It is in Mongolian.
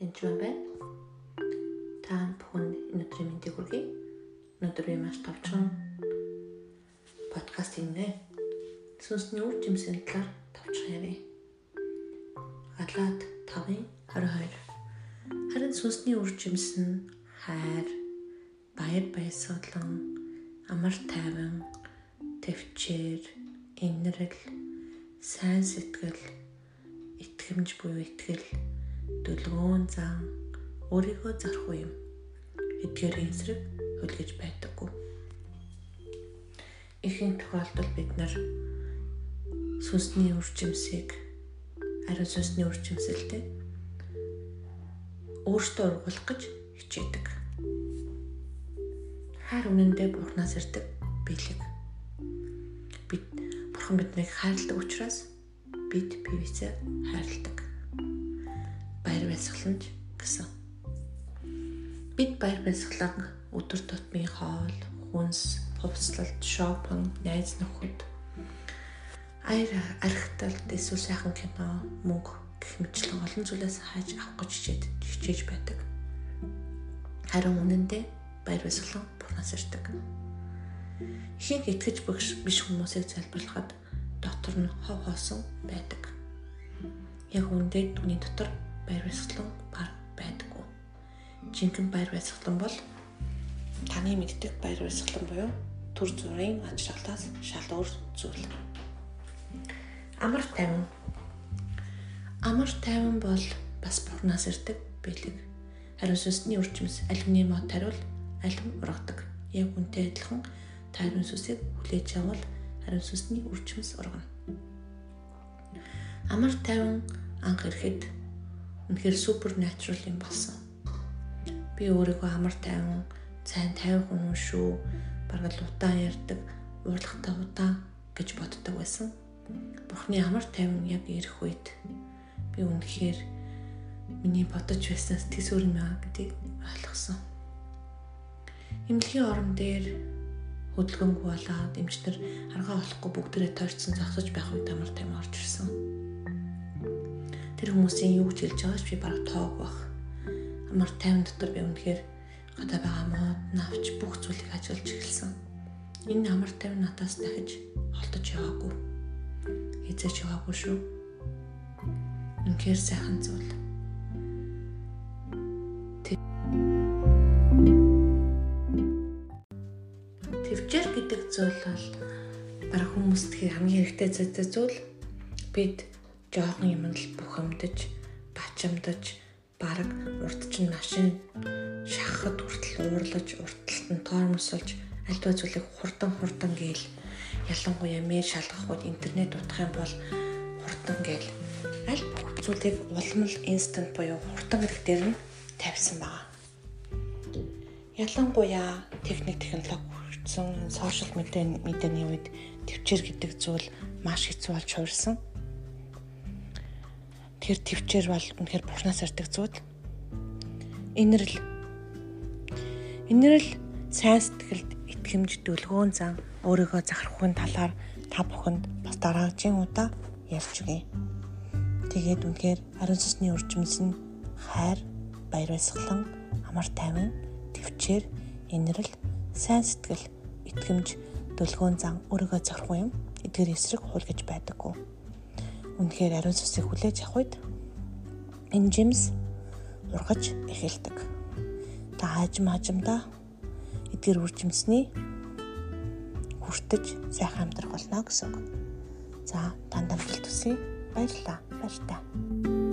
энэ юм байна. Та бүхэн өнөөдрийн мэндийг хүргэе. Өнөөдөр би маш товчхон подкаст хийнэ. Сүнсний үр жимсийн талаар товчхон ярив. Галаад 5:22. Харин сүнсний үр жимс нь хайр, баяр баясгалан, амар тайван, төвчээр, инэрэл, сайн сэтгэл, итгэмж буюу итгэл дүлгөөн зан, өөрийгөө зарах юм. Эдгээр эсрэг хүлгэж байдаггүй ихэнх тохиолдолд бид нар сүнсний үржимсийг ариун сүнсний үржимсэлтэй өөртөө ургуулах гэж хичээдэг. Хайр үнэндээ бурхнаас ирдэг биелэг. Бид бурхан биднийг хайрладаг учраас бид бивээсээ хайрладаг. Баяр баясгаланч гэсэн. Бид баяр баясгалан өдөр тутмын хоол, хүнс, хувцлалт, шопинг, найз нөхөд аяр архиталт эсвэл сайхан кино, мөнгө гэх мэтлэн олон зүйлээс хайж авах гэж хичээд хичээж байдаг. Харин үнэндээ баяр баясгалан бурнаас ирдэг. Ихэнх итгэж биш хүмүүсийг залбирлахад дотор нь хов хоосон байдаг. Яг үндэ түүний дотор баяр баясгалан баг байдаггүй. Жинхэнэ баяр баясгалан бол таны мэддэг баяр баясгалан буюу төр зүрийн ажралтаас шал өөр зүйл. Амар тайван. Амар тайван бол бас бурхнаас ирдэг бэлэг. Харин сүнсний үрчмэс алюминий мод тариул алим ургадаг. Яг үнтэй адилхан тайван сүсийг хүлээж авал харин сүнсний үрчмэс ургана. Амар тайван анх ирэхэд үнэхээр супер натурал юм болсон. Би өөрийгөө амар тайван, цайн тайван хүн шүү бараг л удаан ярьдаг, уурлахтаа удаан гэж боддог байсан. Бурхны амар тайван яг ирэх үед би үнэхээр миний бодож байснаас тэсвэр юм аа гэдгийг ойлгосон. Имлэгийн орон дээр хөдөлгөөнгүй болоод эмчнэр аргаа олохгүй бүгдээрээ тойрцсон зогсож байх үед амар тайван орж ирсэн. Тэр хүмүүсийн юу гэж хэлж байгаач би бараг тоог бах. Амар тайван дотор би үнэхээр гадаа байгаа мод навч бүх зүйлийг ажиллаж эхэлсэн. Энэ амар тайван надаас дахиж холдож яваагүй. Эзэж яваагүй шүү. Үнэхээр сайхан зүйл. Тэвчээр гэдэг зүйл бол бараг хүмүүст хамгийн хэрэгтэй зүйл бид жоохон юм л бухимдаж, бачимдаж, бараг урд чинь машин шахахад хүртэл уурлаж, уртталт нь тоормосолж, альва зүйлийг хурдан хурдан гээл ялангуяа мэйл шалгахуд интернет утах юм бол хурдан гээл аль зүйлийг улам л инстант буюу хурдан хэрэг дээр нь тавьсан байгаа. Ялангуяа техник технологи хүрсэн сошиал медианы үед төвчээр гэдэг зүйл маш хэцүү болж хуурсан. Тэр төвчээр бол үнэхээр бурхнаас ирдэг зүйл. Инэрл Энэрл сайн сэтгэлд итгэмж дүлгөөн зан өөрийгөө захирахын талаар та бүхэнд бас дараагийн удаа ярьж өгье. Тэгээд үнэхээр ариун сүнсний үржимс нь хайр, баяр баясгалан, амар тайван, төвчээр, энэрл, сайн сэтгэл, итгэмж, дүлгөөн зан өөрийгөө захирах юм. Эдгээр эсрэг хулгаж байдаггүй. Үнэхээр ариун сүнсийг хүлээж авах үед энэ жимс ургаж эхэлдэг та хаажим хаажимдаа эдгээр үржимсний хүртэж сайхан амьдрах болно гэсэн үг. За танд амжилт хүсье. Баярлалаа. Баяр таа.